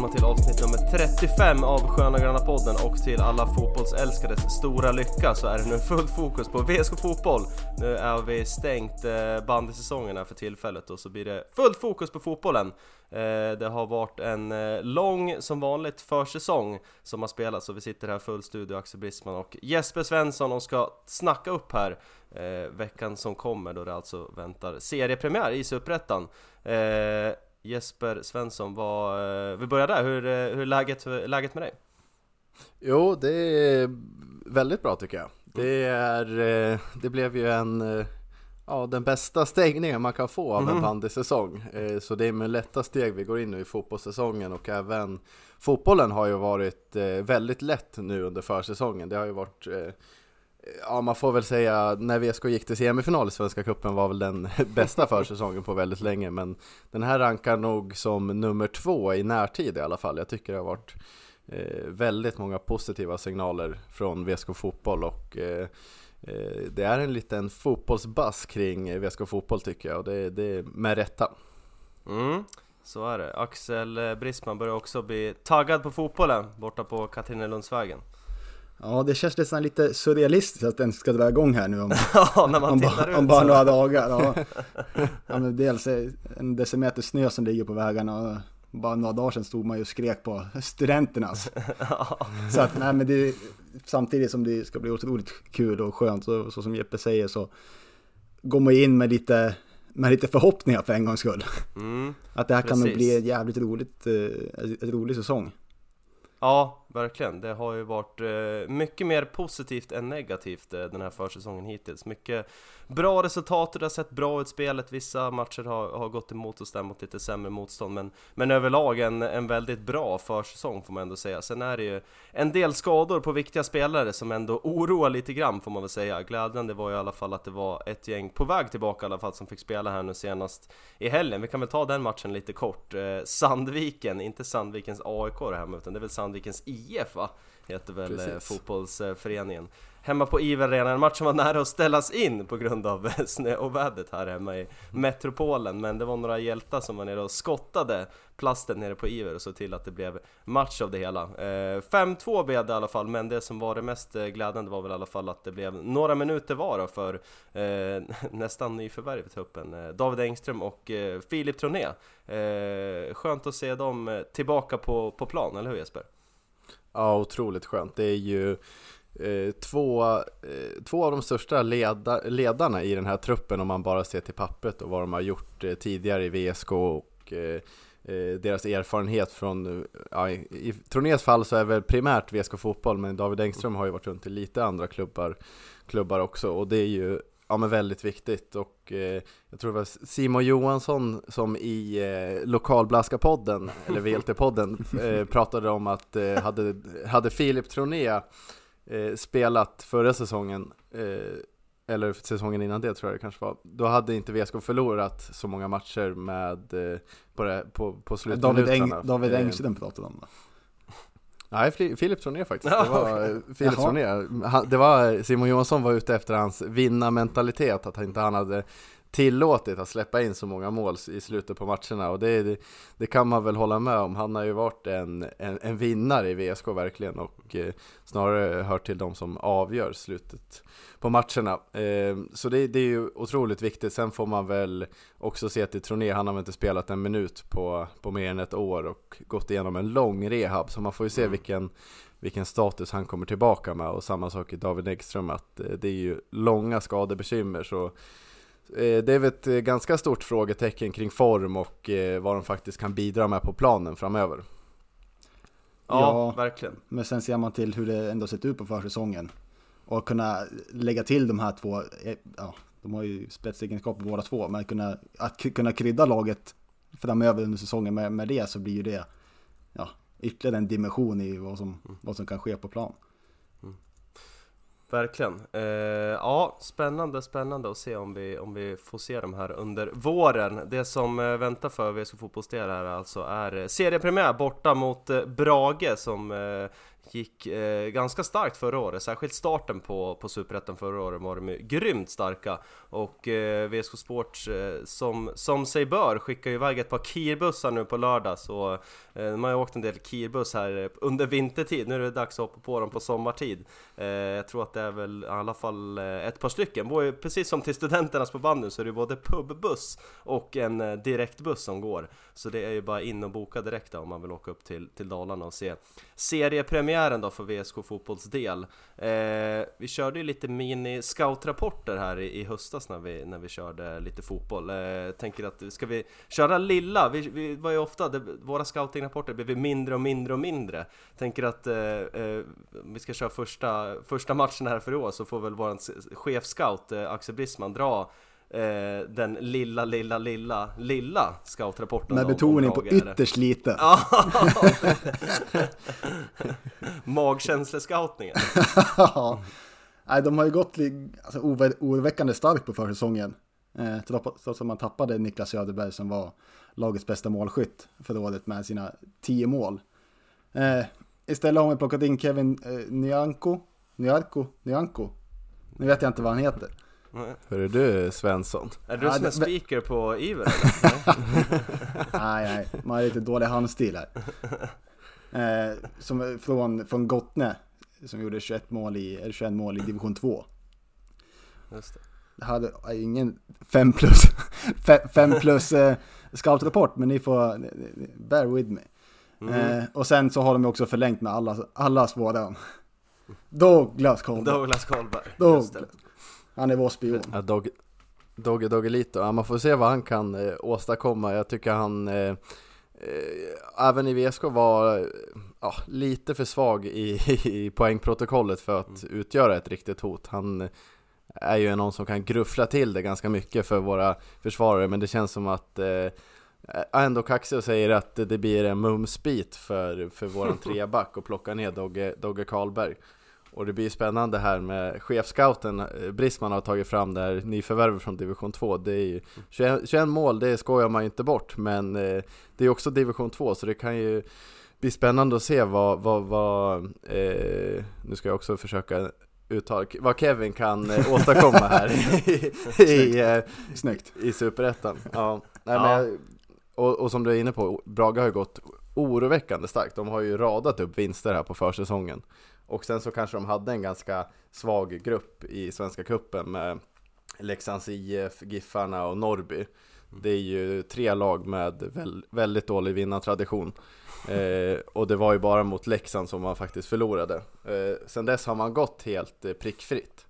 välkomna till avsnitt nummer 35 av Sköna Gröna Podden och till alla fotbollsälskares stora lycka så är det nu fullt fokus på VSK Fotboll. Nu är vi stängt eh, bandysäsongen här för tillfället och så blir det fullt fokus på fotbollen. Eh, det har varit en eh, lång, som vanligt, försäsong som har spelats och vi sitter här full studio, Axel Brisman och Jesper Svensson och ska snacka upp här veckan som kommer då det alltså väntar seriepremiär i Superettan. Jesper Svensson, vad, vi börjar där, hur, hur är läget, läget med dig? Jo, det är väldigt bra tycker jag. Det, är, det blev ju en, ja, den bästa stängningen man kan få av en mm. bandysäsong. Så det är med lätta steg vi går in nu i fotbollssäsongen och även fotbollen har ju varit väldigt lätt nu under försäsongen. Det har ju varit Ja, man får väl säga när VSK gick till semifinal i Svenska Cupen var väl den bästa försäsongen på väldigt länge, men den här rankar nog som nummer två i närtid i alla fall. Jag tycker det har varit eh, väldigt många positiva signaler från VSK Fotboll och eh, eh, det är en liten fotbollsbass kring VSK Fotboll tycker jag och det, det är med rätta. Mm. Så är det. Axel eh, Brisman börjar också bli taggad på fotbollen borta på Katrinelundsvägen. Ja, det känns nästan lite surrealistiskt att den ska dra igång här nu om, ja, när man om, tittar om, bara några dagar. Ja. ja, dels en decimeter snö som ligger på vägarna och bara några dagar sedan stod man ju och skrek på studenternas. så att, nej men det, samtidigt som det ska bli otroligt kul och skönt, så, så som Jeppe säger så går man in med lite, med lite förhoppningar för en gångs skull. Mm, att det här kan nog bli ett jävligt roligt, eh, rolig säsong. Ja, verkligen. Det har ju varit eh, mycket mer positivt än negativt eh, den här försäsongen hittills. Mycket bra resultat och det har sett bra ut spelet. Vissa matcher har, har gått emot oss där mot lite sämre motstånd. Men, men överlag en, en väldigt bra försäsong får man ändå säga. Sen är det ju en del skador på viktiga spelare som ändå oroar lite grann får man väl säga. Glädjande var ju i alla fall att det var ett gäng på väg tillbaka i alla fall som fick spela här nu senast i helgen. Vi kan väl ta den matchen lite kort. Eh, Sandviken, inte Sandvikens AIK det här utan det är väl Sandvikens IF va? Heter väl eh, Precis. fotbollsföreningen hemma på Iver Matchen var nära att ställas in på grund av snöovädret här hemma i metropolen. Men det var några hjältar som var nere och skottade plasten nere på Iver och såg till att det blev match av det hela. 5-2 eh, blev det i alla fall, men det som var det mest eh, glädjande var väl i alla fall att det blev några minuter var för eh, nästan nyförvärv i truppen. Eh, David Engström och eh, Filip Troné. Eh, skönt att se dem tillbaka på, på plan, eller hur Jesper? Ja, otroligt skönt. Det är ju Eh, två, eh, två av de största leda, ledarna i den här truppen om man bara ser till pappret och vad de har gjort eh, tidigare i VSK och eh, eh, deras erfarenhet från, eh, ja, i Tronés fall så är väl primärt VSK Fotboll men David Engström har ju varit runt i lite andra klubbar, klubbar också och det är ju ja, men väldigt viktigt och eh, jag tror det var Simon Johansson som i eh, Lokalblaska-podden, eller VLT-podden, eh, pratade om att eh, hade, hade Filip Troné eh, spelat förra säsongen, eh, eller säsongen innan det tror jag det kanske var, då hade inte VSK förlorat så många matcher med, på, det, på, på slutminuterna. David, Eng, David Engström pratade om det. Nej, Filip Troné faktiskt. Det var, eh, Filip Troné. det var, Simon Johansson var ute efter hans vinnarmentalitet, att han inte han hade tillåtit att släppa in så många mål i slutet på matcherna och det, det, det, kan man väl hålla med om. Han har ju varit en, en, en vinnare i VSK verkligen och eh, snarare hört till de som avgör slutet på matcherna. Eh, så det, det, är ju otroligt viktigt. Sen får man väl också se till Troné, han har väl inte spelat en minut på, på mer än ett år och gått igenom en lång rehab, så man får ju se mm. vilken vilken status han kommer tillbaka med och samma sak i David Ekström att eh, det är ju långa skadebekymmer så det är väl ett eh, ganska stort frågetecken kring form och eh, vad de faktiskt kan bidra med på planen framöver. Ja, ja, verkligen. Men sen ser man till hur det ändå sett ut på försäsongen. Och kunna lägga till de här två, ja, de har ju spetsegenskaper båda två, men kunna, att kunna krydda laget framöver under säsongen med, med det så blir ju det ja, ytterligare en dimension i vad som, mm. vad som kan ske på plan. Verkligen. Eh, ja, spännande, spännande att se om vi, om vi får se dem här under våren. Det som eh, väntar för VSK Fotbollsdel här alltså är eh, seriepremiär borta mot eh, Brage som eh, gick eh, ganska starkt förra året, särskilt starten på, på Superettan förra året var de grymt starka och eh, VSK Sports eh, som, som sig bör skickar iväg ett par Kirbussar nu på lördag. Så eh, man har ju åkt en del Kirbuss här eh, under vintertid, nu är det dags att hoppa på dem på sommartid. Eh, jag tror att det är väl i alla fall eh, ett par stycken, precis som till studenternas på bandy så är det både pubbuss och en eh, direktbuss som går. Så det är ju bara in och boka direkt om man vill åka upp till, till Dalarna och se seriepremiären då för VSK Fotbolls del. Eh, vi körde ju lite mini-scoutrapporter här i, i höstas när vi, när vi körde lite fotboll. Eh, tänker att, ska vi köra lilla? Vi, vi var ju ofta, det, våra scoutingrapporter blev mindre och mindre och mindre. Tänker att eh, eh, vi ska köra första, första matchen här för i år så får väl vår chefscout eh, Axel Brisman dra eh, den lilla, lilla, lilla, lilla scoutrapporten Med betoning på ytterst lite Magkänslescoutningen Nej, de har ju gått alltså, oroväckande starkt på försäsongen. Eh, Trots att man tappade Niklas Söderberg som var lagets bästa målskytt för året med sina tio mål. Eh, Istället har man plockat in Kevin eh, Nyanko Nyarko, Nyanko Nu vet jag inte vad han heter. Hur är du Svensson? Är du som är speaker på Iver nej, nej, man har lite dålig handstil här. Eh, som från, från Gottne, som gjorde 21 mål i, 21 mål i division 2. Just det. Jag hade ingen 5 plus, 5 plus eh, scoutrapport, men ni får, bear with me. Mm. Eh, och sen så har de också förlängt med alla, allas våran. Douglas Karlberg. Douglas Karlberg. Douglas. Han är vår spion. Ja, Dog, Dogge Doggelito, ja, man får se vad han kan eh, åstadkomma. Jag tycker han eh, eh, även i VSK var ja, lite för svag i, i poängprotokollet för att mm. utgöra ett riktigt hot. Han är ju någon som kan gruffla till det ganska mycket för våra försvarare, men det känns som att eh, ändå kaxig och säger att det blir en mumsbit för, för våran treback och plocka ner Dogge, Dogge Karlberg. Och det blir spännande här med chefscouten eh, Brisman har tagit fram där nyförvärvet från division 2 Det är ju 21, 21 mål, det skojar man ju inte bort Men eh, det är också division 2 så det kan ju bli spännande att se vad, vad, vad eh, Nu ska jag också försöka uttala vad Kevin kan eh, åstadkomma här i, i, eh, Snyggt. i Superettan. Ja, nej, ja. Men, och, och som du är inne på, Braga har ju gått oroväckande starkt. De har ju radat upp vinster här på försäsongen och sen så kanske de hade en ganska svag grupp i Svenska Kuppen med Leksands IF, Giffarna och Norrby. Det är ju tre lag med väldigt dålig vinnartradition. Eh, och det var ju bara mot Leksand som man faktiskt förlorade. Eh, sen dess har man gått helt eh, prickfritt.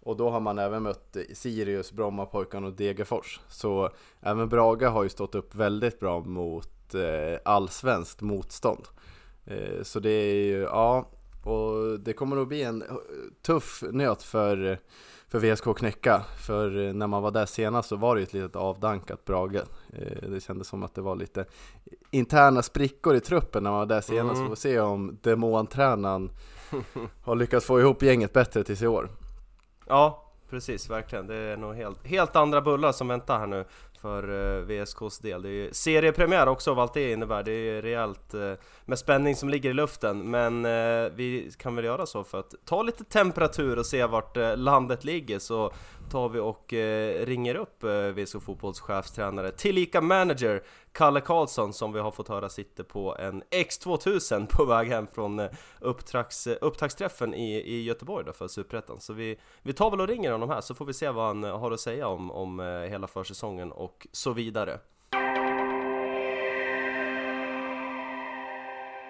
Och då har man även mött Sirius, Brommapojkarna och Degerfors. Så även Braga har ju stått upp väldigt bra mot eh, allsvenskt motstånd. Eh, så det är ju, ja, och det kommer nog bli en eh, tuff nöt för, för VSK att knäcka. För när man var där senast så var det ett litet avdankat Brage. Eh, det kändes som att det var lite interna sprickor i truppen när man var där senast. Mm. Får se om demontränaren har lyckats få ihop gänget bättre tills i år. Ja, precis, verkligen. Det är nog helt, helt andra bullar som väntar här nu för eh, VSKs del. Det är ju seriepremiär också av allt det innebär. Det är rejält eh, med spänning som ligger i luften. Men eh, vi kan väl göra så för att ta lite temperatur och se vart landet ligger så tar vi och ringer upp VSK Fotbolls chefstränare, tillika manager Kalle Karlsson som vi har fått höra sitter på en X2000 på väg hem från upptakts, upptaktsträffen i, i Göteborg då för Superettan. Så vi, vi tar väl och ringer honom här så får vi se vad han har att säga om, om hela försäsongen och så vidare.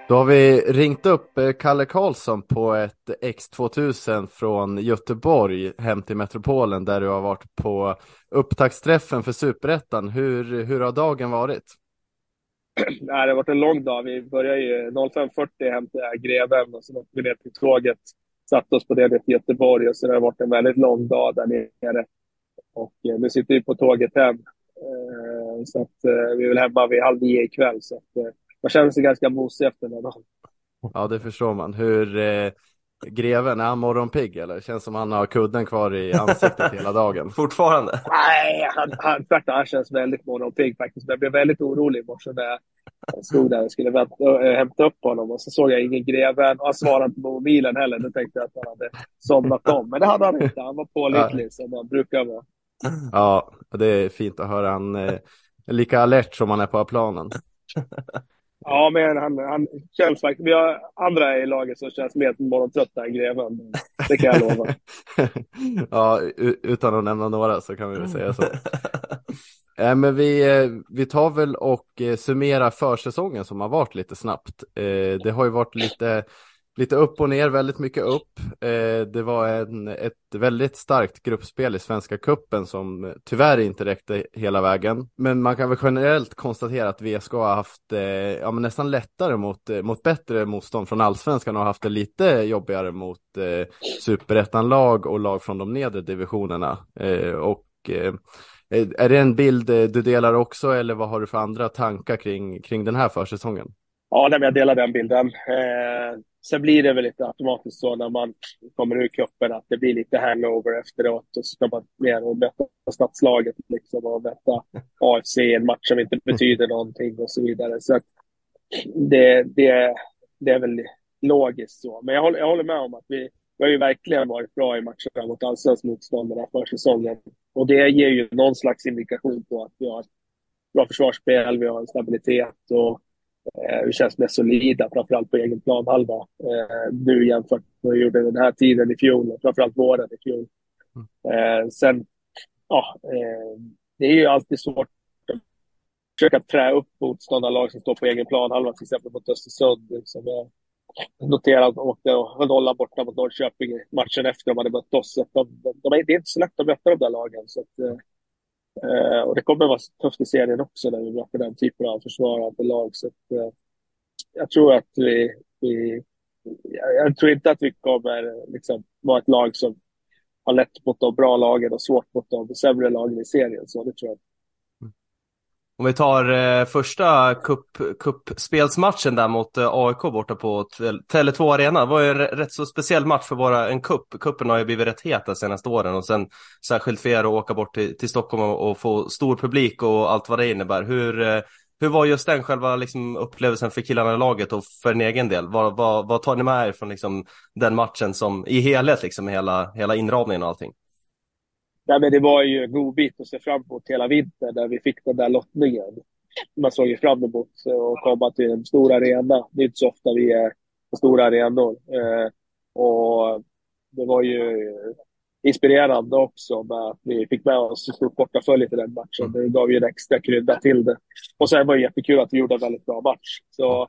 Då har vi ringt upp eh, Kalle Karlsson på ett X2000 från Göteborg hem till Metropolen där du har varit på upptaktsträffen för Superettan. Hur, hur har dagen varit? Nej, det har varit en lång dag. Vi började ju 05.40 hem till Greven och så åkte vi ner till tåget. Satte oss på det till Göteborg och så det har varit en väldigt lång dag där nere. Och eh, nu sitter vi på tåget hem. Eh, så att vi är väl hemma vid halv nio ikväll. Så att man känner sig ganska mosig efter den här dagen. Ja, det förstår man. Hur, eh, greven, är han morgonpigg eller? Känns som han har kudden kvar i ansiktet hela dagen. Fortfarande? Nej, han, han, tvärtom, han känns väldigt morgonpigg faktiskt. Men jag blev väldigt orolig i morse när jag stod där och skulle vänta, äh, hämta upp honom och så såg jag ingen greven och han svarade inte på mobilen heller. Då tänkte jag att han hade somnat om. Men det hade han inte. Han var pålitlig som han brukar vara. Ja, det är fint att höra. Han är lika alert som han är på planen. Ja, men han, han känns faktiskt... Vi har andra i laget som känns mer morgontrötta än greven. Det kan jag lova. ja, utan att nämna några så kan vi väl säga så. äh, men vi, eh, vi tar väl och eh, summerar försäsongen som har varit lite snabbt. Det har ju varit lite lite upp och ner, väldigt mycket upp. Eh, det var en, ett väldigt starkt gruppspel i Svenska Kuppen som tyvärr inte räckte hela vägen. Men man kan väl generellt konstatera att VSK har haft eh, ja, men nästan lättare mot, eh, mot bättre motstånd från allsvenskan och haft det lite jobbigare mot eh, superettan-lag och lag från de nedre divisionerna. Eh, och eh, är det en bild eh, du delar också eller vad har du för andra tankar kring, kring den här försäsongen? Ja, nej, jag delar den bilden. Eh, Sen blir det väl lite automatiskt så när man kommer ur cupen att det blir lite hangover efteråt och så ska man ner och möta stadslaget liksom och möta AFC i en match som inte betyder någonting och så vidare. Så det, det, det är väl logiskt så. Men jag håller, jag håller med om att vi, vi har ju verkligen varit bra i matcherna mot allsvensk motståndare för säsongen. Och det ger ju någon slags indikation på att vi har bra försvarsspel, vi har en stabilitet och Eh, vi känns mest solida, framförallt på egen planhalva. Eh, nu jämfört med vad vi gjorde den här tiden i fjol, och framförallt våren i fjol. Eh, sen, ja, eh, det är ju alltid svårt att försöka trä upp motståndarlag som står på egen planhalva, till exempel mot Östersund. Liksom. Jag noterade att de åkte och nolla borta mot Norrköping matchen efter de hade mött oss. De, de, de, det är inte så lätt att möta de där lagen. Så att, eh, och det kommer vara tufft i serien också när vi möter den typen av försvarande lag. Så att, eh, jag tror att vi, vi jag, jag, tror inte att vi kommer liksom, vara ett lag som har lätt mot de bra lagen och svårt mot de sämre lagen i serien. Så det tror jag. Om vi tar eh, första kuppspelsmatchen där mot eh, AIK borta på Tele2 Arena. Det var ju en rätt så speciell match för våra, en kupp. Kuppen har ju blivit rätt het de senaste åren och sen särskilt för er att åka bort till, till Stockholm och, och, få stor publik och allt vad det innebär. Hur, eh, hur var just den själva liksom, upplevelsen för killarna i laget och för en egen del? Vad, vad, vad tar ni med er från liksom, den matchen som i helhet, liksom, hela, hela inramningen och allting? Nej, men det var ju en god bit att se fram emot hela vintern när vi fick den där lottningen. Man såg ju fram emot att komma till en stor arena. Det är inte så ofta vi är på stora arenor. Eh, och det var ju inspirerande också med att vi fick med oss ett stort bortafölje till den matchen. Det gav ju en extra krydda till det. Och sen var det jättekul att vi gjorde en väldigt bra match. Så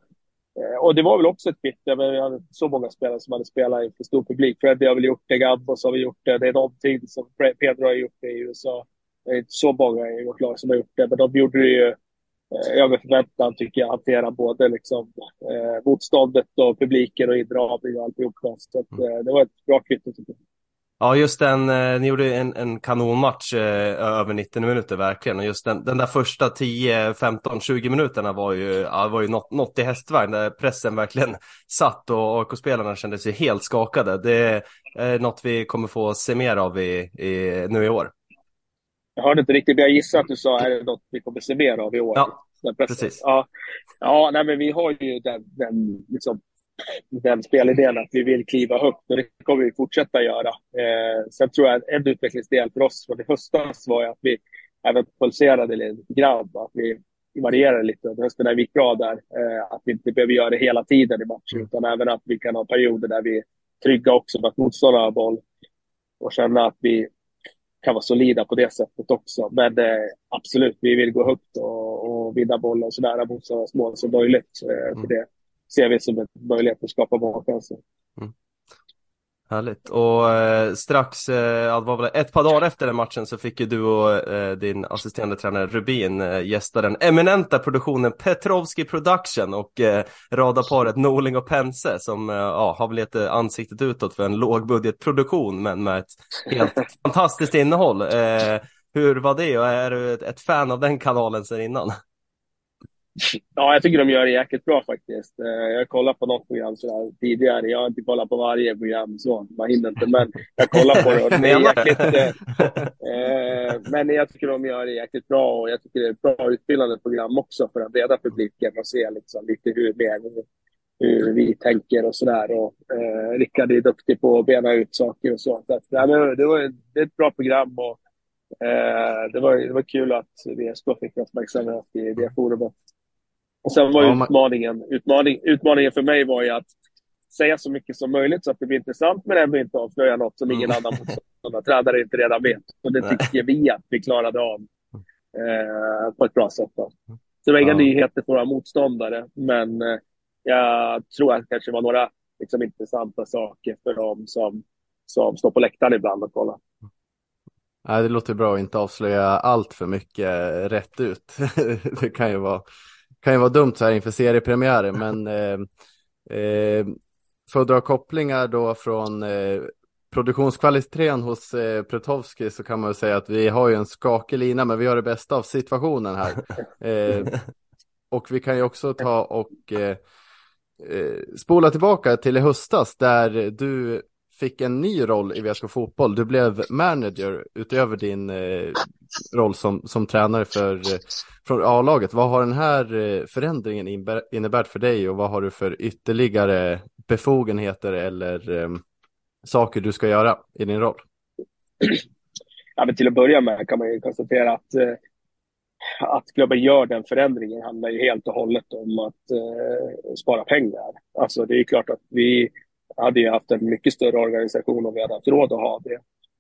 och det var väl också ett byte, men vi hade så många spelare som hade spelat inför stor publik. Freddy har väl gjort det, Gambos har vi gjort det. Det är någonting som Pedro har gjort det i USA. Det är inte så många i vårt lag som har gjort det, men de gjorde det ju eh, över förväntan tycker jag, hantera både liksom, eh, motståndet och publiken och inramning och alltihopa. Så att, eh, det var ett bra kvitto tycker jag. Ja, just den, eh, ni gjorde en, en kanonmatch eh, över 90 minuter verkligen. Och just den, den där första 10, 15, 20 minuterna var ju, ja, var ju något, något i hästvagn där pressen verkligen satt och AIK-spelarna kände sig helt skakade. Det är något vi kommer få se mer av i, i, nu i år. Jag hörde inte riktigt, men jag gissar att du sa är det något vi kommer se mer av i år? Ja, precis. Ja, ja nej, men vi har ju den, den liksom den spelidén att vi vill kliva högt och det kommer vi fortsätta göra. Eh, sen tror jag en utvecklingsdel för oss från i höstas var att vi även pulserade lite grann. Att vi varierade lite under hösten när vi gick bra där. Eh, att vi inte behöver göra det hela tiden i matchen utan även att vi kan ha perioder där vi är trygga också med att motståndaren har boll och känna att vi kan vara solida på det sättet också. Men eh, absolut, vi vill gå högt och, och vinna bollen så nära motståndarnas mål som möjligt. Eh, för mm. det ser vi som en möjlighet att skapa målchanser. Mm. Härligt. Och eh, strax, eh, var väl ett par dagar efter den matchen så fick ju du och eh, din assisterande tränare Rubin eh, gästa den eminenta produktionen Petrovski Production och eh, radarparet Norling och Pense som eh, ja, har väl eh, ansiktet utåt för en lågbudgetproduktion men med ett helt fantastiskt innehåll. Eh, hur var det och är du ett, ett fan av den kanalen sedan innan? Ja, jag tycker de gör det jäkligt bra faktiskt. Eh, jag har kollat på något program sådär tidigare. Jag har inte kollat på varje program så, man hinner inte. Men jag kollar på det och det är jäkligt... Eh, men jag tycker de gör det jäkligt bra och jag tycker det är ett bra utbildande program också för den breda publiken och se liksom lite hur, mer, hur vi tänker och sådär. eh, Rickard är duktig på att bena ut saker och så. så men det, var, det är ett bra program och eh, det, var, det var kul att VSK fick uppmärksamhet i det forumet. Och sen var ja, utmaningen, utmaning, utmaningen för mig var ju att säga så mycket som möjligt så att det blir intressant men ändå inte avslöja något som ingen mm. annan tränare inte redan vet. Och det tycker vi att vi klarade av eh, på ett bra sätt. Då. Så det var inga ja. nyheter för våra motståndare, men eh, jag tror att det kanske var några liksom, intressanta saker för dem som, som står på läktaren ibland och kollar. Nej, det låter bra att inte avslöja allt för mycket rätt ut. det kan ju vara kan ju vara dumt så här inför seriepremiären, men eh, eh, för att dra kopplingar då från eh, produktionskvaliteten hos eh, Pretowski så kan man väl säga att vi har ju en skakig lina, men vi har det bästa av situationen här. Eh, och vi kan ju också ta och eh, eh, spola tillbaka till i höstas där du fick en ny roll i VSK Fotboll. Du blev manager utöver din eh, roll som, som tränare för, eh, för A-laget. Vad har den här eh, förändringen innebärt för dig och vad har du för ytterligare befogenheter eller eh, saker du ska göra i din roll? Ja, men till att börja med kan man ju konstatera att, eh, att klubben gör den förändringen handlar ju helt och hållet om att eh, spara pengar. Alltså det är klart att vi hade ju haft en mycket större organisation om vi hade haft råd att ha det.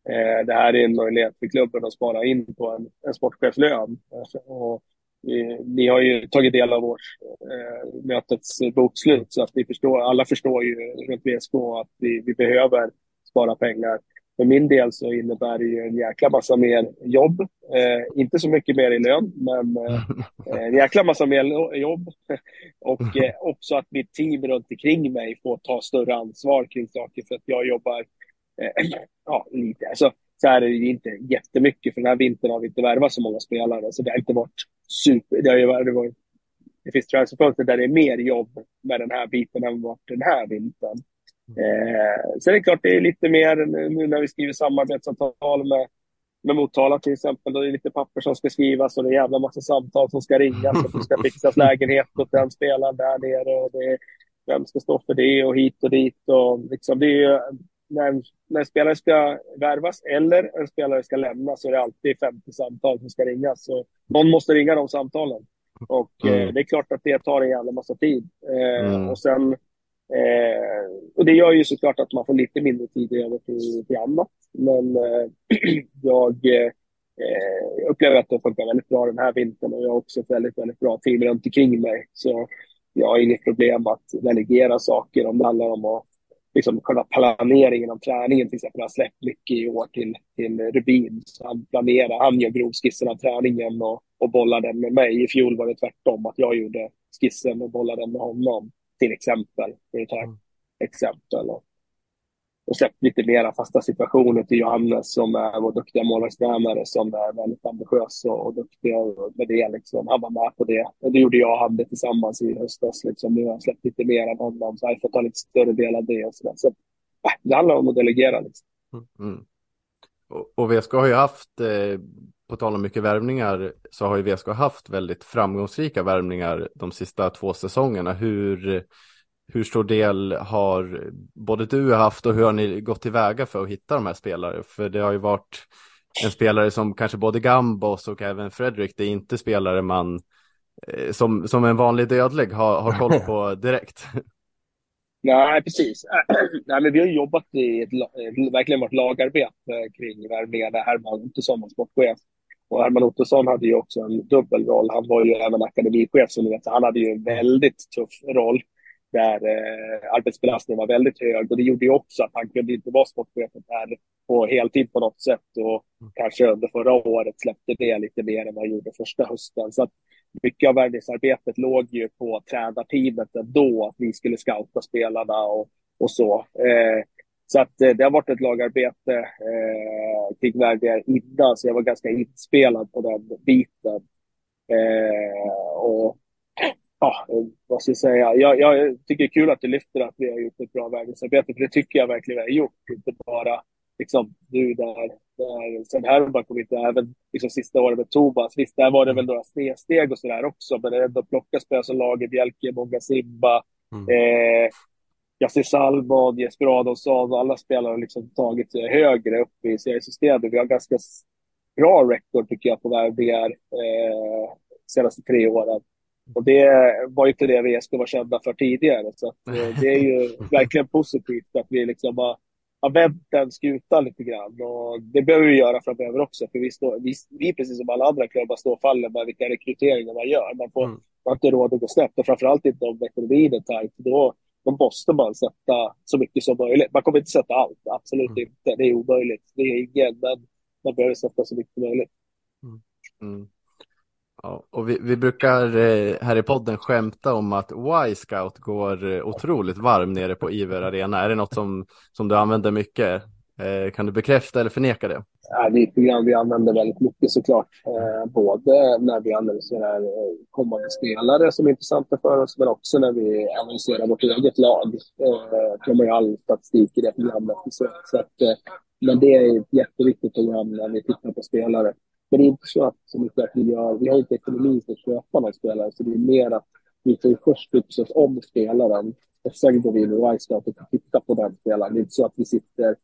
Eh, det här är en möjlighet för klubben att spara in på en, en sportchefslön. Alltså, och vi, ni har ju tagit del av vårt eh, mötets bokslut så att vi förstår, alla förstår ju runt VSK att vi, vi behöver spara pengar. För min del så innebär det ju en jäkla massa mer jobb. Eh, inte så mycket mer i lön, men eh, en jäkla massa mer jobb. och eh, också att mitt team runt omkring mig får ta större ansvar kring saker för att jag jobbar eh, ja, lite. Alltså, så här är det inte jättemycket, för den här vintern har vi inte värvat så många spelare, så det har inte varit super... Det, har ju varit, det, var, det finns transferfönster där det är mer jobb med den här biten än vad den här vintern. Eh, sen är det klart, det är lite mer nu när vi skriver samarbetsavtal med, med Motala till exempel. Då är det lite papper som ska skrivas och det är en jävla massa samtal som ska ringas. Och det ska fixas lägenhet åt den spelaren där nere. Och det vem ska stå för det och hit och dit. Och liksom, det är ju, när, när en spelare ska värvas eller en spelare ska lämna så är det alltid 50 samtal som ska ringas. Så någon måste ringa de samtalen. Och eh, mm. eh, det är klart att det tar en jävla massa tid. Eh, mm. Och sen Eh, och det gör ju såklart att man får lite mindre tid över till, till annat. Men eh, jag, eh, upplever att det funkar väldigt bra den här vintern och jag har också ett väldigt, väldigt bra team runt omkring mig. Så jag har inget problem att delegera saker om det handlar om att liksom, själva planeringen av träningen. Till exempel jag har släppt mycket i år till, till Rubin. Så han planerar, han gör grovskissen av träningen och, och bollar den med mig. I fjol var det tvärtom, att jag gjorde skissen och bollade den med honom till exempel. För att ta mm. exempel. Och, och släppt lite mera fasta situationer till Johannes som är vår duktiga målvaktstränare som är väldigt ambitiös och, och duktig med det. Liksom. Han var med på det. Och det gjorde jag och han tillsammans i höstas. Liksom. Nu har jag släppt lite mer än honom så jag får ta lite större del av det. Och så så äh, det handlar om att delegera. Liksom. Mm. mm. Och, och VSK har ju haft eh på tal om mycket värvningar så har ju VSK haft väldigt framgångsrika värvningar de sista två säsongerna. Hur, hur stor del har både du haft och hur har ni gått tillväga för att hitta de här spelare? För det har ju varit en spelare som kanske både Gambos och även Fredrik, det är inte spelare man eh, som, som en vanlig dödlig har, har koll på direkt. Nej, precis. Nej, men vi har jobbat i ett, verkligen varit lagarbete kring värvningarna. Herman Ottosson var sportchef och Herman Ottosson hade ju också en dubbelroll. Han var ju även akademichef, så vet, han hade ju en väldigt tuff roll där eh, arbetsbelastningen var väldigt hög. Och det gjorde ju också att han kunde inte vara sportchef där på heltid på något sätt. Och kanske under förra året släppte det lite mer än vad han gjorde första hösten. Så att mycket av värvningsarbetet låg ju på tränarteamet ändå, att vi skulle scouta spelarna och, och så. Eh, så att eh, det har varit ett lagarbete eh, kring värvningar innan, så jag var ganska inspelad på den biten. Eh, och ja, vad ska jag säga? Jag, jag tycker det är kul att du lyfter att vi har gjort ett bra värvningsarbete, för det tycker jag verkligen vi har gjort. Inte bara liksom du där, där sen här kom inte även liksom sista året med Tobas. Visst, där var det väl några snedsteg och sådär också, men det är ändå plocka spelare som Lager, Bjelke, Många Simba, mm. eh, Yassir Salmon, Jesper Adolfsson, alla spelare har liksom tagit sig högre upp i seriesystemet. Vi har ganska bra record tycker jag på värvningar eh, senaste tre åren. Och det var ju inte det VSK var kända för tidigare. Så att, eh, det är ju verkligen positivt att vi liksom har, har vänt den skutan lite grann. Och det behöver vi göra framöver också. För vi, står, vi, vi precis som alla andra klubbar, står och faller med vilka rekryteringar man gör. Man, får, mm. man har inte råd att gå snett. Och framförallt inte om ekonomin är tajt. Då, då måste man sätta så mycket som möjligt. Man kommer inte sätta allt, absolut mm. inte. Det är omöjligt. Det är ingen, men man behöver sätta så mycket som möjligt. Mm. mm. Ja, och vi, vi brukar eh, här i podden skämta om att Y-scout går eh, otroligt varm nere på Iver Arena. Är det något som, som du använder mycket? Eh, kan du bekräfta eller förneka det? Ja, det är ett program vi använder väldigt mycket såklart. Eh, både när vi analyserar eh, kommande spelare som är intressanta för oss, men också när vi analyserar vårt eget lag. Eh, de har ju all statistik i det programmet. Så, så att, men det är ett jätteviktigt program när vi tittar på spelare. Men det är inte så att som vi gör, vi har inte ekonomi för att köpa någon spelare, så det är mer att vi får först uppsöka om spelaren och sen går vi in i Wisecout och tittar på den spelaren. Det är inte så att vi sitter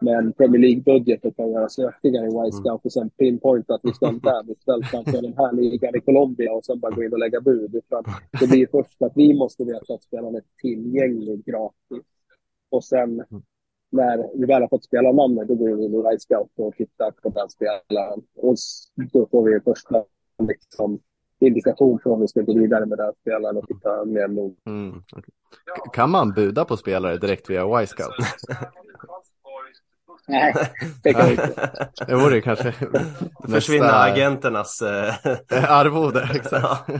med en Premier League-budget och kan göra sökningar i Wisecout och sen pinpointa att vi ska där, vi framför den här ligan i Colombia och sen bara gå in och lägga bud. Utan det blir först att vi måste veta att spelaren är tillgänglig gratis. Och sen när vi väl har fått spela namnet, då går vi in i Right Scout och tittar på den spelaren. Och då får vi första liksom, indikation på om vi ska gå vidare med den spelaren och titta mer nog. Mm, okay. Kan man buda på spelare direkt via Y-scout? Nej, det kan vi inte. Det vore kanske Försvinna nästa... agenternas äh... arvode, exakt.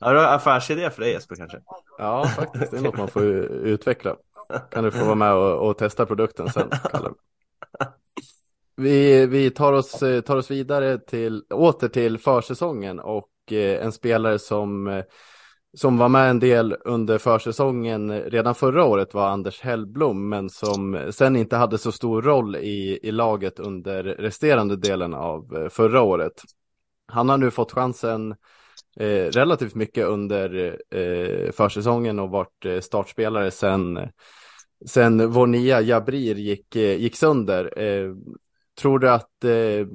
ja, affärsidé för dig Jesper kanske? Ja, faktiskt. Det är något man får utveckla. Kan du få vara med och, och testa produkten sen, Kalle. Vi, vi tar, oss, tar oss vidare till, åter till försäsongen och eh, en spelare som, eh, som var med en del under försäsongen redan förra året var Anders Hellblom, men som sen inte hade så stor roll i, i laget under resterande delen av eh, förra året. Han har nu fått chansen eh, relativt mycket under eh, försäsongen och varit eh, startspelare sen, sen vår nya Jabrir gick, eh, gick sönder. Eh, Tror du att, eh,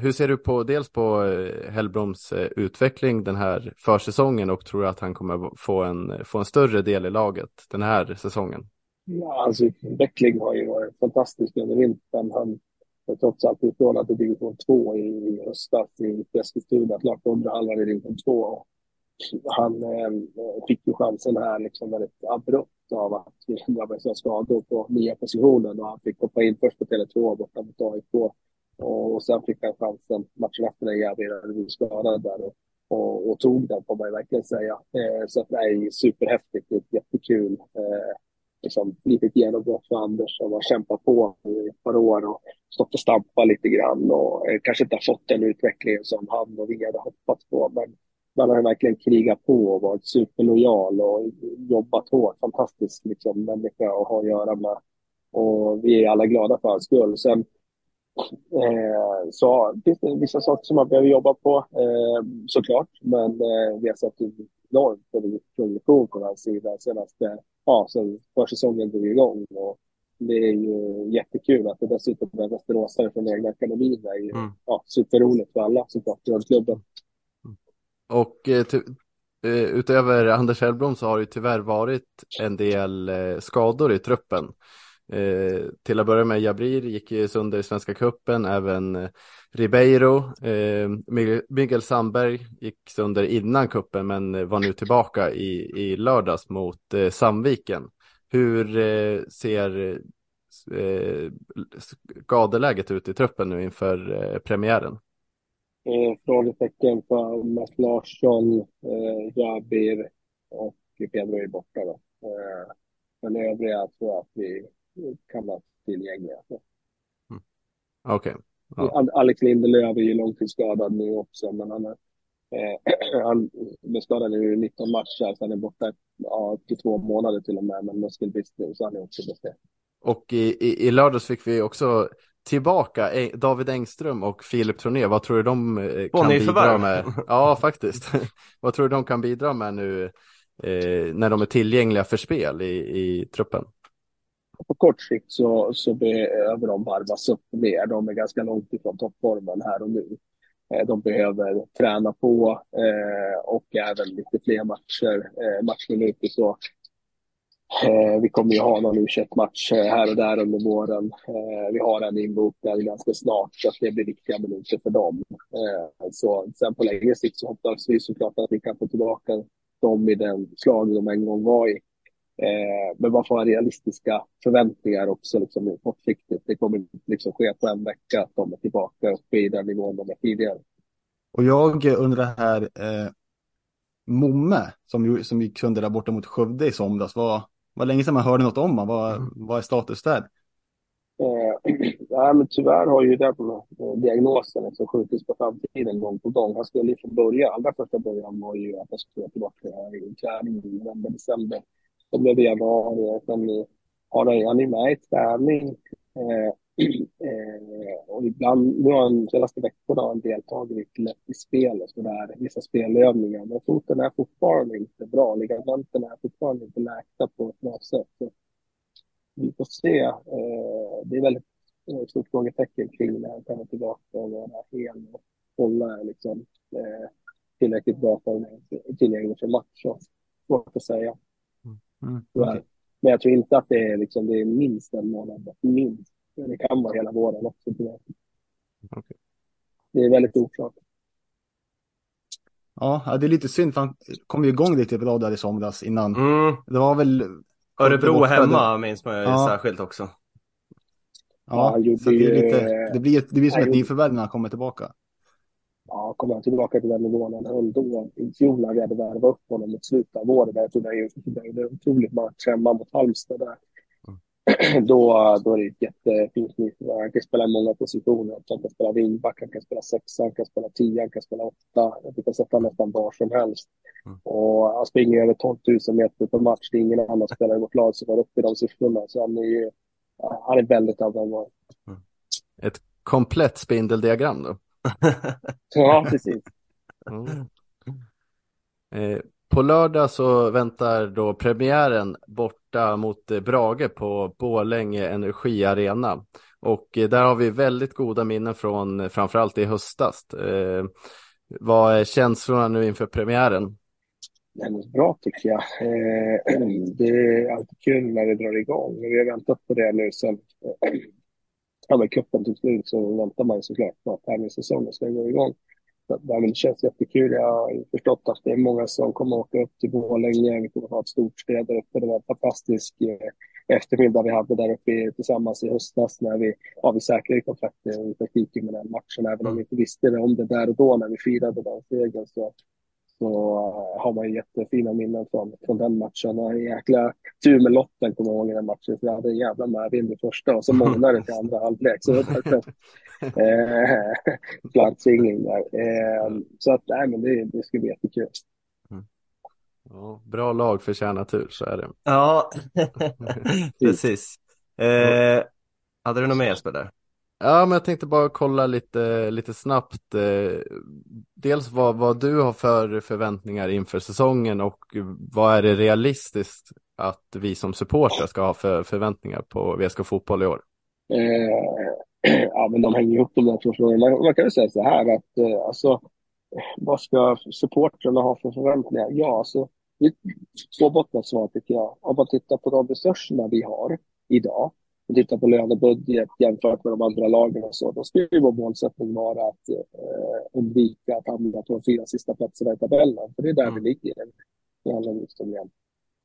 hur ser du på dels på eh, Hellbroms eh, utveckling den här försäsongen och tror du att han kommer få en, få en större del i laget den här säsongen? Ja, alltså utveckling har ju varit fantastisk under vintern. Han har trots allt utlånat till division 2 i höstas i Eskilstuna, klart under halvan i division 2. Han eh, fick ju chansen här liksom väldigt abrupt av att vi drabbades av skador på nya positionen och han fick hoppa in först på Tele2 borta mot AIK och, och sen fick han chansen matchen efter när Järvi hade blivit skadad där och, och, och, tog den får man ju verkligen säga. Eh, så att nej, superhäftigt, jättekul. Eh, liksom, litet genombrott för Anders som har kämpat på i ett par år och stått och stampat lite grann och eh, kanske inte har fått den utvecklingen som han och vi hade hoppats på. Men man har verkligen krigat på och varit superlojal och jobbat hårt. Fantastisk liksom, människa att ha att göra med. Och vi är alla glada för hans skull. Sen eh, så finns det vissa saker som man behöver jobba på eh, såklart. Men eh, vi har sett enormt progression på hans sida senaste ja, sen försäsongen drog igång. Och det är ju jättekul att det dessutom är västeråsare från egna akademin. Det är ju mm. ja, superroligt för alla såklart i klubben. Och eh, eh, utöver Anders Hellblom så har det tyvärr varit en del eh, skador i truppen. Eh, till att börja med Jabrir gick ju sönder i Svenska Kuppen, även eh, Ribeiro, eh, Miguel Sandberg gick sönder innan kuppen men var nu tillbaka i, i lördags mot eh, Sandviken. Hur eh, ser eh, skadeläget ut i truppen nu inför eh, premiären? Eh, frågetecken för Mats Larsson, eh, Jabir och Pedro är borta. Då. Eh, men övriga tror jag att vi kan vara tillgängliga. Mm. Okej. Okay. Ja. Alex Lindelöf är ju långtidsskadad nu också, men han har Eh, han blev skadad i 19 matcher, så han är borta ja, till två månader till och med, men muskelbrist nu, så han är också borta. Och i, i, i lördags fick vi också tillbaka David Engström och Filip Troné. Vad tror du de eh, kan bidra med? Ja, faktiskt. Vad tror du de kan bidra med nu eh, när de är tillgängliga för spel i, i truppen? På kort sikt så, så behöver de varvas upp mer. De är ganska långt ifrån toppformen här och nu. Eh, de behöver träna på eh, och även lite fler matcher, eh, matchminuter. Så Eh, vi kommer ju ha någon u match eh, här och där under våren. Eh, vi har en inbokad ganska snart så att det blir viktiga minuter för dem. Eh, så sen på längre sikt så hoppas vi såklart att vi kan få tillbaka dem i den slag de en gång var i. Eh, men man får ha realistiska förväntningar också liksom, kortsiktigt. Det kommer inte liksom, ske på en vecka att de är tillbaka uppe i den nivån de är tidigare. Och jag undrar här, eh, Momme som, som gick sönder där borta mot Skövde i somras, vad, var länge sedan man hörde något om honom. Vad, mm. vad är status där? Eh, ja, men tyvärr har ju den eh, diagnosen liksom skjutits på framtiden gång på gång. Han skulle från början, allra första början var ju att han skulle tillbaka i träning i november, december. Så blev det januari, sen har han, ju med i träning. Eh, Eh, och ibland, nu har han senaste veckorna han deltagit i, i spel och sådär, vissa spelövningar. Men foten är fortfarande inte bra. Ligamenten är fortfarande inte läkta på ett bra sätt. Så vi får se. Eh, det är väldigt eh, stort frågetecken kring när han kommer tillbaka och vara hel och hålla liksom, eh, tillräckligt bra för tillgänglig för match. Så, svårt att säga. Mm. Mm. Okay. Men jag tror inte att det är, liksom, det är minst en månad, minst det kan vara hela våren också. Okay. Det är väldigt oklart. Ja, det är lite synd för han kom ju igång riktigt bra där i somras innan. Mm. Det var väl... Örebro hemma minns man ju ja. särskilt också. Ja, ja så det, är lite, det, blir, det blir som ett nyförvärv när han kommer tillbaka. Ja, kommer han tillbaka till den nivån han höll då i fjol när vi hade värvat upp honom mot slutet av året. Jag tror det är en otroligt match hemma mot Halmstad där. då, då är det ett jättefint nyförvärv. Han kan spela många positioner. Han kan spela wingback, han kan spela sexa, han kan spela tia, han kan spela åtta. Du kan sätta nästan var som helst. Mm. Och han springer över 12 000 meter per match. Det är ingen annan spelare i vårt lag som går upp i de siffrorna. Så han är ju han är väldigt användbar. Mm. Ett komplett spindeldiagram då? ja, precis. Mm. Eh, på lördag så väntar då premiären borta mot eh, Brage på Bålänge Energi Arena. Och eh, där har vi väldigt goda minnen från eh, framförallt i höstas. Eh, vad är känslorna nu inför premiären? Det är bra tycker jag. Eh, det är alltid kul när det drar igång. Vi har väntat på det nu sen ja, cupen tog slut så väntar man såklart på att tävlingssäsongen ska gå igång. Det känns jättekul. Jag har förstått att det är många som kommer åka upp till Borlänge. Vi kommer ha ett stort spel där uppe. Det var en fantastisk eh, eftermiddag vi hade där uppe tillsammans i höstas när vi, ja, vi säkrade kontraktet i praktiken med den matchen. Även om vi inte visste det om det där och då när vi firade den segern så så har man jättefina minnen från, från den matchen. Och en jäkla tur med lotten kommer jag ihåg i den matchen. För jag hade en jävla medvind i första och så månade det till andra halvlek. Så det var eh, flanksvingning där. Eh, så att, nej men det, det ska bli jättekul. Mm. Ja, bra lag förtjänar tur, så är det. Ja, precis. Eh, hade du något mer Jesper där? Ja, men jag tänkte bara kolla lite, lite snabbt. Eh, dels vad, vad du har för förväntningar inför säsongen och vad är det realistiskt att vi som supportrar ska ha för förväntningar på VSK Fotboll i år? Eh, ja, men de hänger ihop de där två frågorna. Man, man kan väl säga så här att eh, alltså, vad ska supportrarna ha för förväntningar? Ja, alltså, det är ett tvåbottnat svar tycker jag. Om man tittar på de resurserna vi har idag och tittar på lönebudget jämfört med de andra lagen och så, då skulle ju vår målsättning vara att eh, undvika att hamna på de fyra sista platserna i tabellen. För det är där mm. vi ligger. Det handlar liksom rent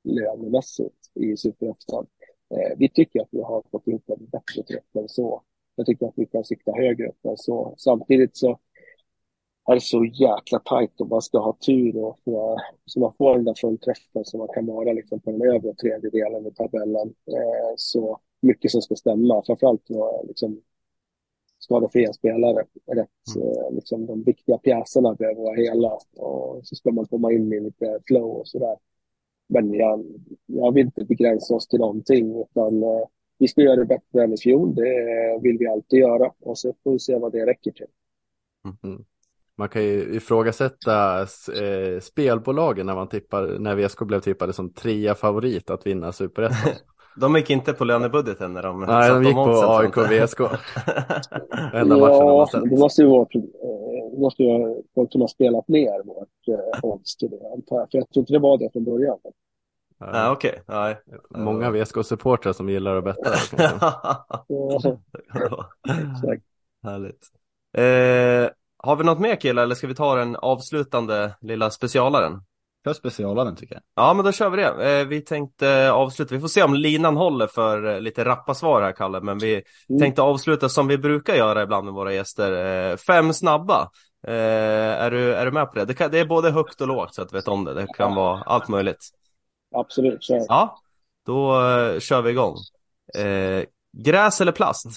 lönemässigt i Superettan. Eh, vi tycker att vi har fått ihop en bättre trupp än så. Jag tycker att vi kan sikta högre upp än så. Samtidigt så är det så jäkla tajt och man ska ha tur och få, så man får den där fullträffen så man kan vara liksom på den övre tredjedelen i tabellen. Eh, så mycket som ska stämma. Framförallt liksom, skadefria spelare. Rätt, mm. liksom, de viktiga pjäserna behöver vara hela och så ska man komma in i lite flow och sådär. Men jag, jag vill inte begränsa oss till någonting utan eh, vi ska göra det bättre än i fjol. Det vill vi alltid göra och så får vi se vad det räcker till. Mm. Man kan ju ifrågasätta eh, spelbolagen när man tippar, när VSK blev tippade som trea favorit att vinna superettan. De gick inte på lönebudgeten när de Nej, de gick på AIK och VSK. Enda matchen de har sett. Det måste ju vara, det måste ju folk som har spelat ner vårt eh, odds till det, antar jag. För jag tror inte det var det från början. Nej, ah, okej. Okay. Många VSK-supportrar som gillar att betta. Härligt. Eh, har vi något mer killar eller ska vi ta den avslutande lilla specialaren? Kör specialaren tycker jag. Ja men då kör vi det. Eh, vi tänkte avsluta, vi får se om linan håller för eh, lite rappa svar här Kalle, men vi mm. tänkte avsluta som vi brukar göra ibland med våra gäster. Eh, fem snabba. Är du, är du med på det? Det, kan, det är både högt och lågt så att du vet om det. Det kan vara allt möjligt. Absolut, kör. Ja, då kör vi igång. Gräs eller plast?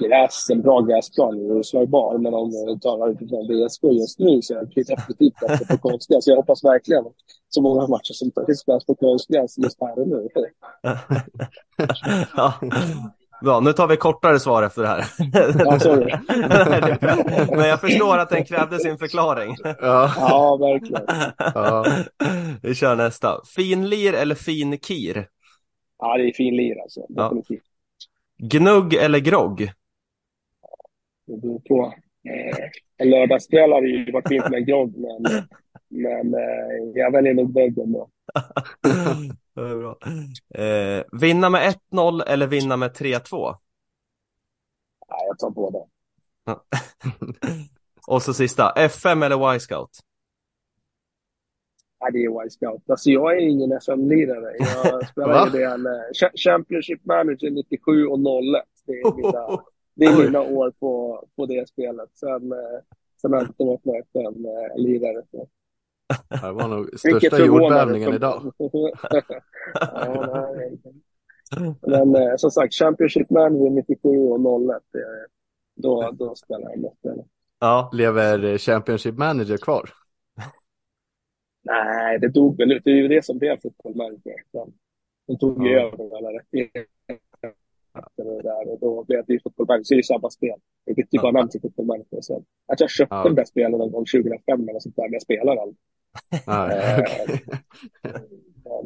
Gräs, en bra gräsplan är oslagbar. Men om vi talar utifrån VSK just nu så är det definitivt bättre på konstgräs. Jag hoppas verkligen så många matcher som spelas på konstgräs just här och nu. ja. Bra, nu tar vi kortare svar efter det här. Ja. Men jag förstår att den krävde sin förklaring. Ja, ja verkligen. Ja. Vi kör nästa. Finlir eller finkir? Ja, det är finlir alltså. Definitivt. Gnugg eller grogg? Det beror på. Eh, en lördagskväll hade ju varit fint med grogg, men, men eh, jag väljer nog då. det är bra. Eh, vinna med 1-0 eller vinna med 3-2? Nej, jag tar båda. Och så sista, FM eller Y-scout? Ja, det är Y-scout. Alltså jag är ingen FM-lirare. Jag spelar ju det eh, Championship Manager 97 och 01. Det är mina, det är mina år på, på det spelet. Sen, eh, sen har jag inte varit med FM-lirare. Det var nog största jordbävningen idag. ja, Men eh, som sagt, Championship Manager 97 och 01. Då, då spelar jag med. Ja. Lever Championship Manager kvar? Nej, det dog väl ut. Det är ju det som blev fotbollmanager. De tog ju ja. över alla rättigheter och, där, och då blev det ju fotbollmanager. Så det är ju samma spel. Jag bytte ju bara namn till fotbollmanager. Så att jag köpte ja. den där spelen någon gång 2005 eller sånt där, men jag spelar aldrig.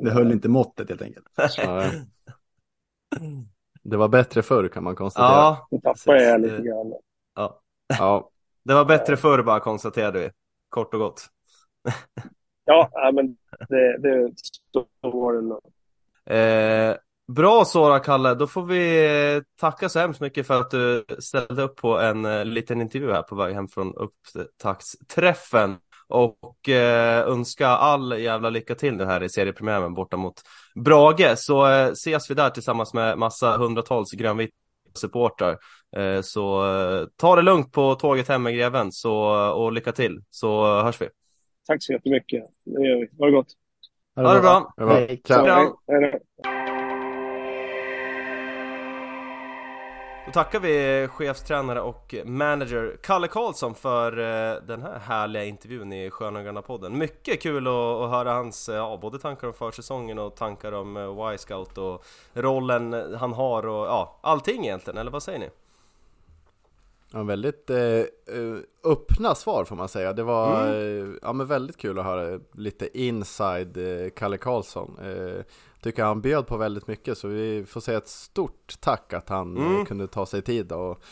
det höll inte måttet helt enkelt. Det var bättre förr kan man konstatera. Ja, nu tappade jag lite grann. Ja. ja, det var bättre förr bara konstaterade vi. Kort och gott. Ja, men det, det så var det nog. Eh, bra Sora Kalle, då får vi tacka så hemskt mycket för att du ställde upp på en uh, liten intervju här på väg hem från upptaktsträffen och eh, önska all jävla lycka till nu här i seriepremiären borta mot Brage så eh, ses vi där tillsammans med massa hundratals grönvita supportrar eh, så eh, ta det lugnt på tåget hem med greven så, och lycka till så hörs vi. Tack så jättemycket. Det gör vi. Ha det gott. Ha det bra. Ha det bra. Hej. Då tackar vi chefstränare och manager Kalle Karlsson för eh, den här härliga intervjun i Sköna podden. Mycket kul att, höra hans, eh, ja, både tankar om försäsongen och tankar om eh, Y-scout och rollen han har och ja, allting egentligen, eller vad säger ni? Ja, väldigt eh, eh, öppna svar får man säga. Det var mm. eh, ja, men väldigt kul att höra lite inside eh, Kalle Karlsson. Eh, tycker han bjöd på väldigt mycket så vi får säga ett stort tack att han eh, mm. kunde ta sig tid och,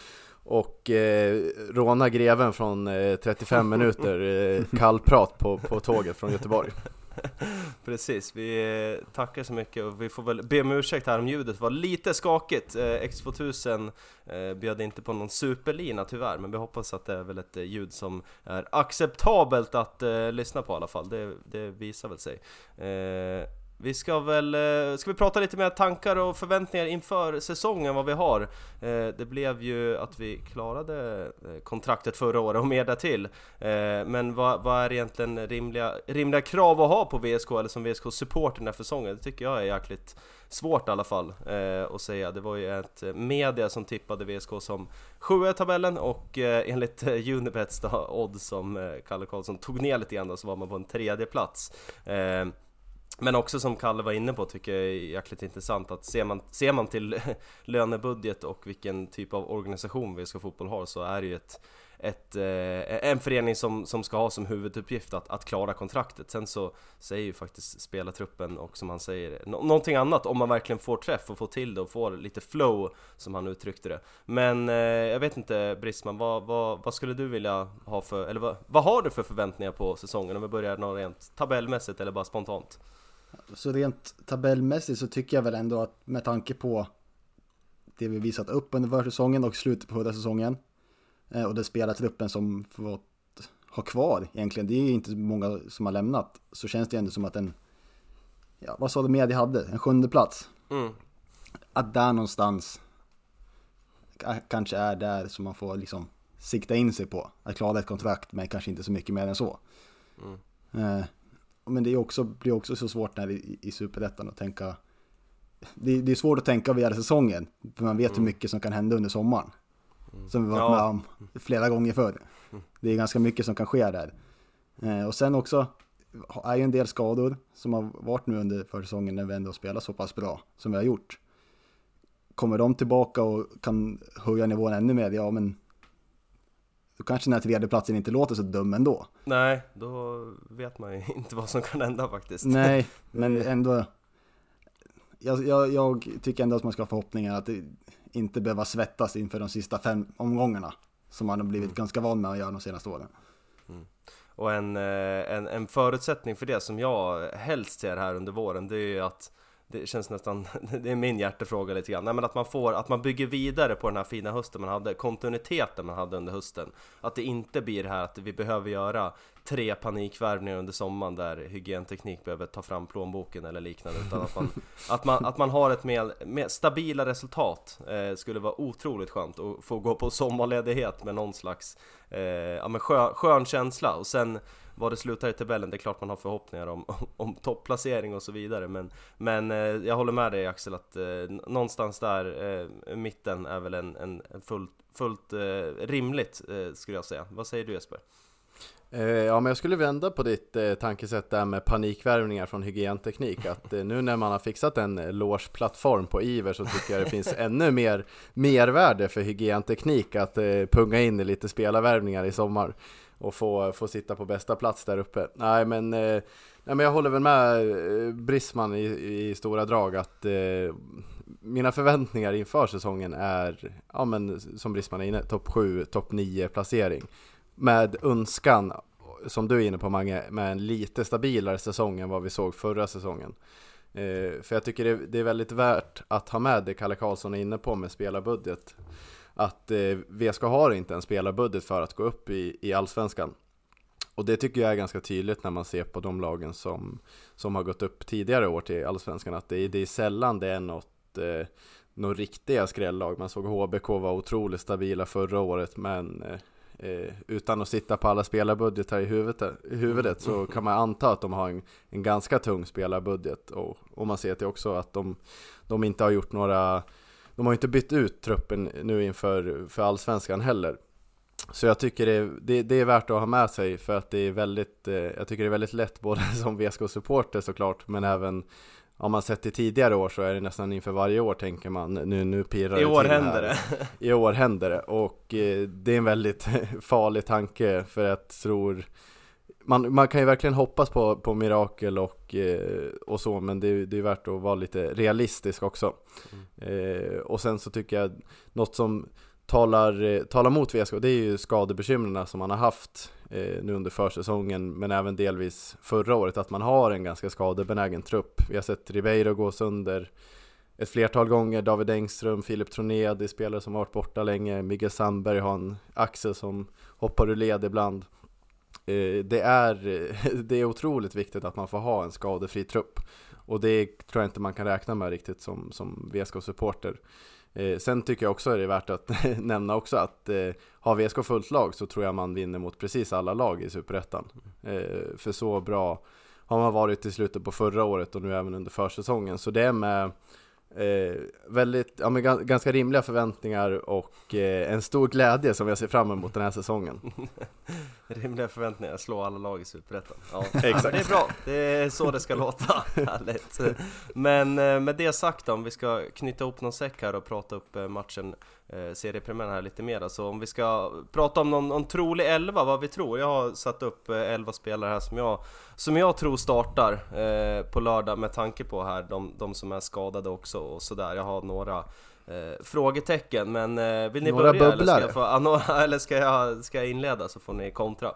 och eh, råna greven från 35 minuter kallprat på, på tåget från Göteborg. Precis, vi tackar så mycket och vi får väl be om ursäkt här om ljudet var lite skakigt. Eh, X2000 eh, bjöd inte på någon superlina tyvärr, men vi hoppas att det är väl ett eh, ljud som är acceptabelt att lyssna på i alla fall. Det, det visar väl sig. Vi ska väl, eh, ska vi prata lite mer tankar och förväntningar inför säsongen, vad vi har? Eh, det blev ju att vi klarade eh, kontraktet förra året och mer därtill. Men vad, vad är egentligen rimliga, rimliga krav att ha på VSK eller som VSK-support den här säsongen? Det tycker jag är jäkligt svårt i alla fall att säga. Det var ju ett media som tippade VSK som sjua i tabellen och enligt Unibets odds som Kalle Karlsson tog ner lite grann då, så var man på en tredje plats. Men också som Kalle var inne på tycker jag är jäkligt intressant att ser man, ser man till lönebudget och vilken typ av organisation VSK Fotboll har så är det ju ett, ett, eh, en förening som, som ska ha som huvuduppgift att, att klara kontraktet. Sen så säger ju faktiskt spelartruppen och som han säger nå någonting annat om man verkligen får träff och får till det och får lite flow som han uttryckte det. Men eh, jag vet inte Brisman, vad, vad, vad, skulle du vilja ha för, eller vad, vad har du för förväntningar på säsongen? Om vi börjar något rent tabellmässigt eller bara spontant? Så rent tabellmässigt så tycker jag väl ändå att med tanke på det vi visat upp under försäsongen och slutet på förra säsongen eh, och den spelartruppen som fått ha kvar egentligen, det är ju inte många som har lämnat, så känns det ändå som att en, ja vad sa du media hade, en sjunde plats. Mm. Att där någonstans kanske är där som man får liksom sikta in sig på. Att klara ett kontrakt men kanske inte så mycket mer än så. Mm. Eh, men det är också, blir också så svårt när i, i Superettan att tänka det, det, är svårt att tänka via säsongen, för man vet mm. hur mycket som kan hända under sommaren. Mm. Som vi varit ja. med om flera gånger förr. Det är ganska mycket som kan ske där. Eh, och sen också är ju en del skador som har varit nu under försäsongen när vi ändå spelar så pass bra som vi har gjort. Kommer de tillbaka och kan höja nivån ännu mer, ja men då kanske den här tredjeplatsen inte låter så dum ändå. Nej, då vet man ju inte vad som kan hända faktiskt. Nej, men ändå. Jag, jag, jag tycker ändå att man ska ha förhoppningar att inte behöva svettas inför de sista fem omgångarna. Som man har blivit mm. ganska van med att göra de senaste åren. Mm. Och en, eh, en, en förutsättning för det som jag helst ser här under våren, det är ju att det känns nästan, det är min hjärtefråga lite grann. Nej, men att man får, att man bygger vidare på den här fina hösten man hade, kontinuiteten man hade under hösten. Att det inte blir det här att vi behöver göra tre panikvärvningar under sommaren där hygienteknik behöver ta fram plånboken eller liknande. Utan att man, att man, att man har ett mer, mer stabila resultat eh, skulle vara otroligt skönt att få gå på sommarledighet med någon slags eh, ja, men skön, skön känsla. Och sen vad det slutar i tabellen, det är klart man har förhoppningar om, om, topplacering och så vidare men, men eh, jag håller med dig Axel att eh, någonstans där, eh, mitten är väl en, en, fullt, fullt rimligt skulle jag säga. Vad säger du Jesper? Ja, men jag skulle vända på ditt eh, tankesätt där med panikvärvningar från hygienteknik. Att eh, nu när man har fixat en loge-plattform på Iver så tycker jag det finns ännu mer mervärde för hygienteknik att eh, punga in i lite spelarvärvningar i sommar och få, få sitta på bästa plats där uppe. Nej men, eh, nej, men jag håller väl med eh, Brisman i, i stora drag att eh, mina förväntningar inför säsongen är, ja men som Brisman är inne, topp 7, topp 9 placering. Med önskan, som du är inne på Mange, med en lite stabilare säsong än vad vi såg förra säsongen. Eh, för jag tycker det, det, är väldigt värt att ha med det Kalle Karlsson är inne på med spelarbudget att eh, VSK har inte en spelarbudget för att gå upp i, i allsvenskan. Och det tycker jag är ganska tydligt när man ser på de lagen som, som har gått upp tidigare år till allsvenskan, att det, är, det är sällan det är något, eh, något riktiga skrällag. Man såg HBK vara otroligt stabila förra året, men eh, eh, utan att sitta på alla spelarbudgetar i huvudet, i huvudet så kan man anta att de har en, en ganska tung spelarbudget. Och, och man ser till också att de, de inte har gjort några de har inte bytt ut truppen nu inför för allsvenskan heller. Så jag tycker det, det, det, är värt att ha med sig för att det är väldigt, eh, jag tycker det är väldigt lätt både som VSK-supporter såklart, men även om man sett till tidigare år så är det nästan inför varje år tänker man nu, nu pirrar I år händer det! I år händer det och eh, det är en väldigt farlig tanke för jag tror man, man kan ju verkligen hoppas på, på mirakel och, eh, och så, men det, det är värt att vara lite realistisk också. Mm. Eh, och sen så tycker jag något som talar, eh, talar mot VSK, det är ju skadebekymren som man har haft nu under försäsongen, men även delvis förra året, att man har en ganska skadebenägen trupp. Vi har sett Ribeiro gå sönder ett flertal gånger, David Engström, Filip Troné, det är spelare som har varit borta länge, Miguel Sandberg har en axel som hoppar ur led ibland. Eh, det är, det är otroligt viktigt att man får ha en skadefri trupp. Och det tror jag inte man kan räkna med riktigt som, som VSK-supporter. Eh, sen tycker jag också det är värt att nämna också att eh, har VSK fullt lag så tror jag man vinner mot precis alla lag i Superettan. Eh, för så bra har man varit i slutet på förra året och nu även under försäsongen. Så det är med Eh, väldigt, ja, men ganska rimliga förväntningar och eh, en stor glädje som jag ser fram emot den här säsongen. rimliga förväntningar, slå alla lag i Superettan. Ja, exakt. det är bra, det är så det ska låta. Härligt. Men eh, med det sagt då, om vi ska knyta ihop någon säck här och prata upp eh, matchen seriepremiären här lite mer. Så om vi ska prata om någon, någon trolig elva, vad vi tror. Jag har satt upp eh, elva spelare här som jag, som jag tror startar eh, på lördag med tanke på här de, de som är skadade också och sådär. Jag har några eh, frågetecken, men eh, vill ni några börja eller ska, jag få, eller ska jag, ska jag inleda så får ni kontra?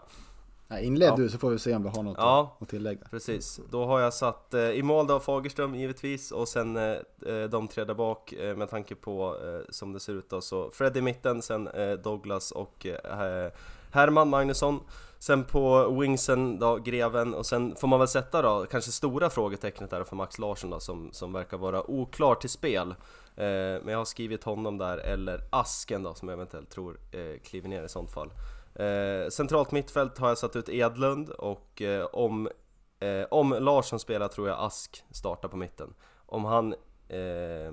Nej, inled ja. du så får vi se om vi har något ja, att tillägga. Precis, då har jag satt eh, i mål då Fagerström givetvis och sen eh, eh de tre där bak eh, med tanke på eh, som det ser ut då så Fred i mitten, sen eh, Douglas och eh, Herman Magnusson Sen på wingsen då, Greven och sen får man väl sätta då kanske stora frågetecknet där för Max Larsson då som, som verkar vara oklar till spel Men jag har skrivit honom där, eller Asken då som jag eventuellt tror kliver ner i sånt fall Eh, centralt mittfält har jag satt ut Edlund och eh, om, eh, om Larsson spelar tror jag Ask startar på mitten. Om han, eh,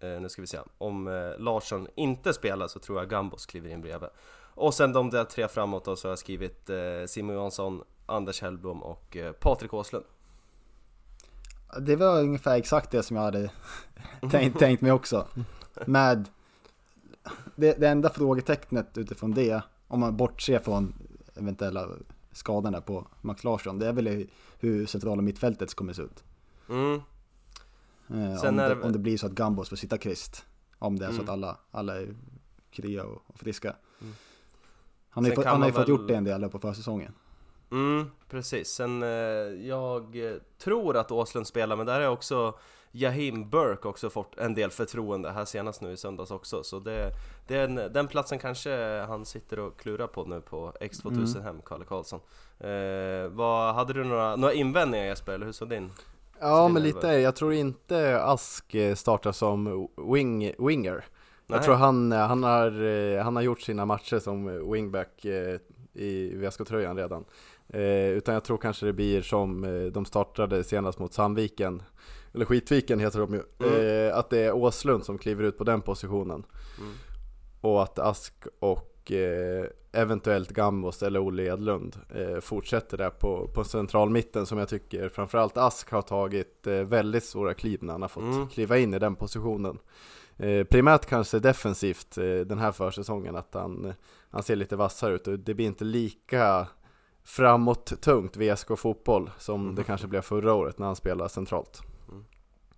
eh, nu ska vi se, om eh, Larsson inte spelar så tror jag Gambos kliver in bredvid. Och sen de där tre framåt då så har jag skrivit eh, Simon Johansson, Anders Hellblom och eh, Patrik Åslund. Det var ungefär exakt det som jag hade tänkt, tänkt mig också. Med det, det enda frågetecknet utifrån det om man bortser från eventuella skadorna på Max Larsson, det är väl hur centrala mittfältet kommer se ut. Mm. Eh, om, det, om, det, blir så att Gambos får sitta kvist. Om det är mm. så att alla, alla är krya och, och friska. Mm. Han har ju, fått, han har väl... fått gjort det en del på försäsongen. Mm, precis. Sen eh, jag tror att Åslund spelar, men där är också Jahim Burke också fått en del förtroende här senast nu i söndags också. Så det, den, den platsen kanske han sitter och klurar på nu på X2000 mm. hem, Kalle Karlsson. Eh, vad, Hade du några, några invändningar Jesper, eller hur såg din? Ja men lite, jag tror inte Ask startar som wing, winger. Jag tror han, han, har, han har gjort sina matcher som wingback eh, i VSK-tröjan redan. Eh, Utan jag tror kanske det blir som eh, de startade senast mot Sandviken eller Skitviken heter de ju, mm. eh, att det är Åslund som kliver ut på den positionen. Mm. Och att Ask och eh, eventuellt Gambos eller Olle Edlund eh, fortsätter där på, på centralmitten som jag tycker framförallt Ask har tagit eh, väldigt stora kliv när han har fått mm. kliva in i den positionen. Eh, primärt kanske defensivt eh, den här försäsongen att han, han ser lite vassare ut och det blir inte lika framåt tungt VSK fotboll som mm. det kanske blev förra året när han spelade centralt.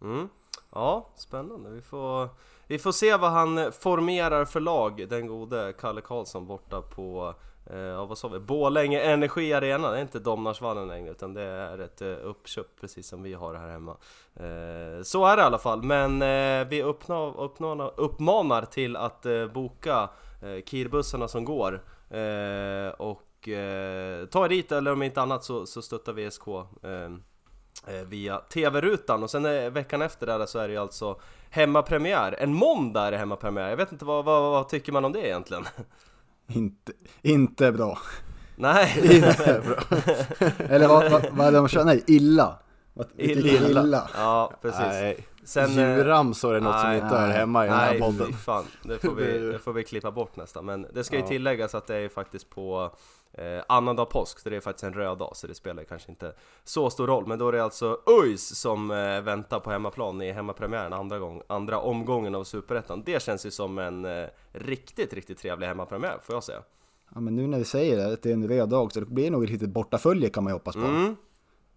Mm. Ja, spännande. Vi får, vi får se vad han formerar för lag, den gode Kalle Karlsson borta på eh, vad sa vi? Borlänge Energi Arena, det är inte Domnarsvallen längre utan det är ett eh, uppköp precis som vi har här hemma. Eh, så är det i alla fall, men eh, vi uppmanar, uppmanar, uppmanar till att eh, boka eh, Kirbussarna som går eh, och eh, ta er dit eller om inte annat så, så stöttar vi Eh, via TV-rutan och sen är, veckan efter där så är det ju alltså hemmapremiär, en måndag är det hemmapremiär, jag vet inte vad, vad, vad tycker man om det egentligen? Inte, inte bra Nej! inte bra Eller vad, vad, vad är det de kör? Nej, illa! Illa. illa! Ja, precis Nej. Sen, Djurramsor är något nej, som inte hör hemma i den här podden Nej, fan, det får, vi, det får vi klippa bort nästan Men det ska ju tilläggas att det är faktiskt på eh, annandag påsk, så det är faktiskt en röd dag så det spelar kanske inte så stor roll. Men då är det alltså ÖIS som eh, väntar på hemmaplan i hemmapremiären andra, gång, andra omgången av Superettan. Det känns ju som en eh, riktigt, riktigt trevlig hemmapremiär får jag säga. Ja men nu när vi säger det, att det är en röd dag så det blir nog ett litet bortafölje kan man ju hoppas på. Mm,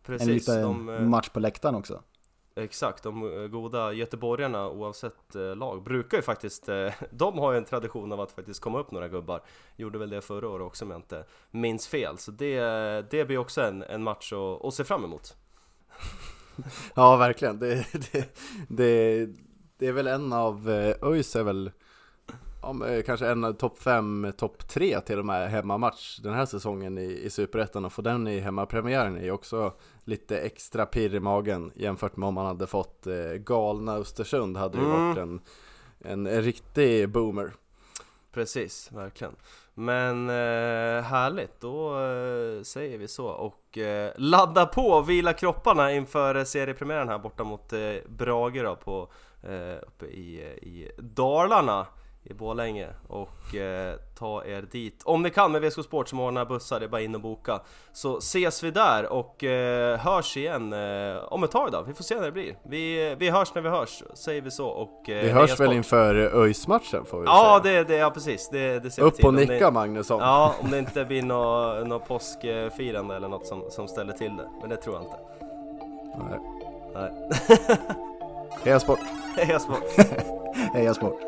precis, en liten de, eh, match på läktaren också. Exakt, de eh, goda göteborgarna oavsett eh, lag brukar ju faktiskt, eh, de har ju en tradition av att faktiskt komma upp några gubbar. Gjorde väl det förra året också om jag inte minns fel, så det, det blir också en, en match att, att se fram emot. ja, verkligen. Det, det, det, det är väl en av, ÖIS är väl ja, men kanske en topp 5, topp 3 till och med hemmamatch den här säsongen i, i Superettan och få den i hemmapremiären är ju också lite extra pirr i magen jämfört med om man hade fått eh, galna Östersund hade ju Mm. varit en, en, en riktig boomer. Precis, verkligen. Men eh, härligt, då eh, säger vi så och eh, ladda på och vila kropparna inför eh, seriepremiären här borta mot eh, Brage då på, eh, uppe i, eh, i Dalarna i Borlänge och eh, ta er dit om ni kan med VSK Sport som ordnar bussar, det är bara in och boka så ses vi där och eh, hörs igen eh, om ett tag då, vi får se när det blir vi, vi hörs när vi hörs, säger vi så och eh, Vi hörs väl inför ÖIS-matchen får vi Ja, säga. det, det, ja precis, det, det ser Upp till. och Om det- nicka Magnusson! Ja, om det inte blir något nå påskfirande eller något som, som ställer till det. Men det tror jag inte. Nej. Nej. Heja sport! Heja sport! Heja sport!